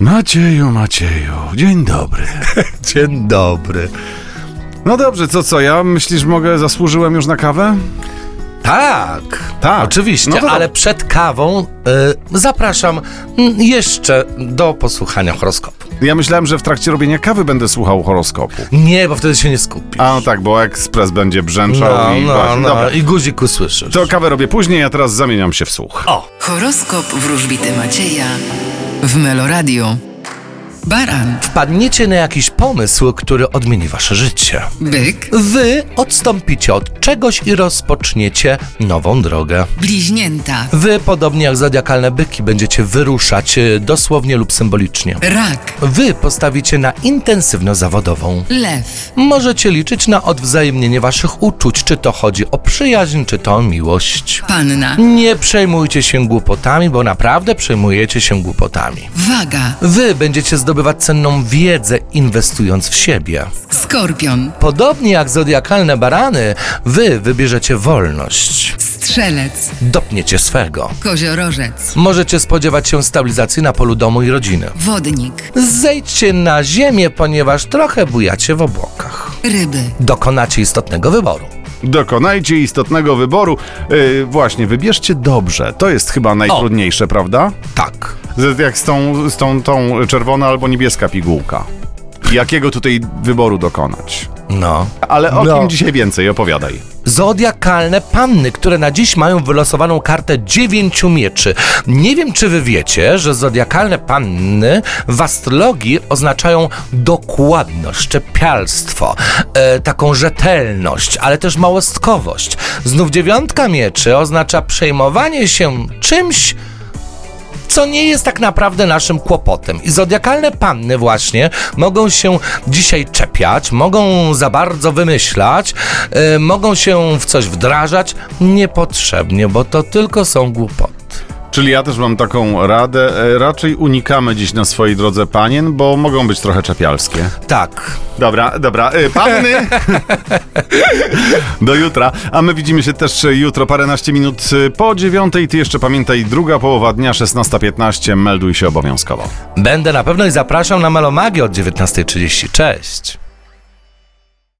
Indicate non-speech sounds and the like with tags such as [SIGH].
Macieju, Macieju, dzień dobry. [LAUGHS] Dzień dobry. No dobrze, co co, ja myślisz, mogę, zasłużyłem już na kawę? Tak, Tak. oczywiście, No to ale przed kawą y, zapraszam mm, jeszcze do posłuchania horoskopu. Ja myślałem, że w trakcie robienia kawy będę słuchał horoskopu. Nie, bo wtedy się nie skupisz. A no tak, bo ekspres będzie brzęczał no, i no, właśnie. no, Dobra, i guzik usłyszysz. to kawę robię później, a teraz zamieniam się w słuch. O, Horoskop wróżbity Macieja w Meloradio. Baran, wpadniecie na jakiś pomysł, który odmieni wasze życie. byk, Wy odstąpicie od czegoś i rozpoczniecie nową drogę. bliźnięta, Wy, podobnie jak zodiakalne byki, będziecie wyruszać y, dosłownie lub symbolicznie. rak, Wy postawicie na intensywność zawodową. lew, Możecie liczyć na odwzajemnienie waszych uczuć, czy to chodzi o przyjaźń, czy to o miłość. panna, Nie przejmujcie się głupotami, bo naprawdę przejmujecie się głupotami. waga, Wy będziecie zdobywać cenną wiedzę, inwestując w siebie. skorpion, Podobnie jak zodiakalne barany, wy wybierzecie wolność. strzelec, Dopniecie swego. koziorożec, Możecie spodziewać się stabilizacji na polu domu i rodziny. wodnik, Zejdźcie na ziemię, ponieważ trochę bujacie w obłokach. ryby, Dokonacie istotnego wyboru. Dokonajcie istotnego wyboru. Yy, właśnie, wybierzcie dobrze. To jest chyba najtrudniejsze, prawda? Tak. Z, jak z tą, z tą, tą czerwona albo niebieska pigułka. Jakiego tutaj wyboru dokonać? No. Ale o No. kim dzisiaj więcej? Opowiadaj. Zodiakalne panny, które na dziś mają wylosowaną kartę dziewięciu mieczy. Nie wiem, czy wy wiecie, że zodiakalne panny w astrologii oznaczają dokładność, szczepialstwo, e, taką rzetelność, ale też małostkowość. Znów dziewiątka mieczy oznacza przejmowanie się czymś, co nie jest tak naprawdę naszym kłopotem. I zodiakalne panny właśnie mogą się dzisiaj czepiać, mogą za bardzo wymyślać, e, mogą się w coś wdrażać niepotrzebnie, bo to tylko są głupoty. Czyli ja też mam taką radę. E, Raczej unikamy dziś na swojej drodze panien, bo mogą być trochę czepialskie. Tak. Dobra, dobra. E, Panny! [LAUGHS] Do jutra. A my widzimy się też jutro, paręnaście minut e, po dziewiątej. Ty jeszcze pamiętaj, druga połowa dnia, 16.15. Melduj się obowiązkowo. Będę na pewno i zapraszam na Melomagię od 19.30. Cześć.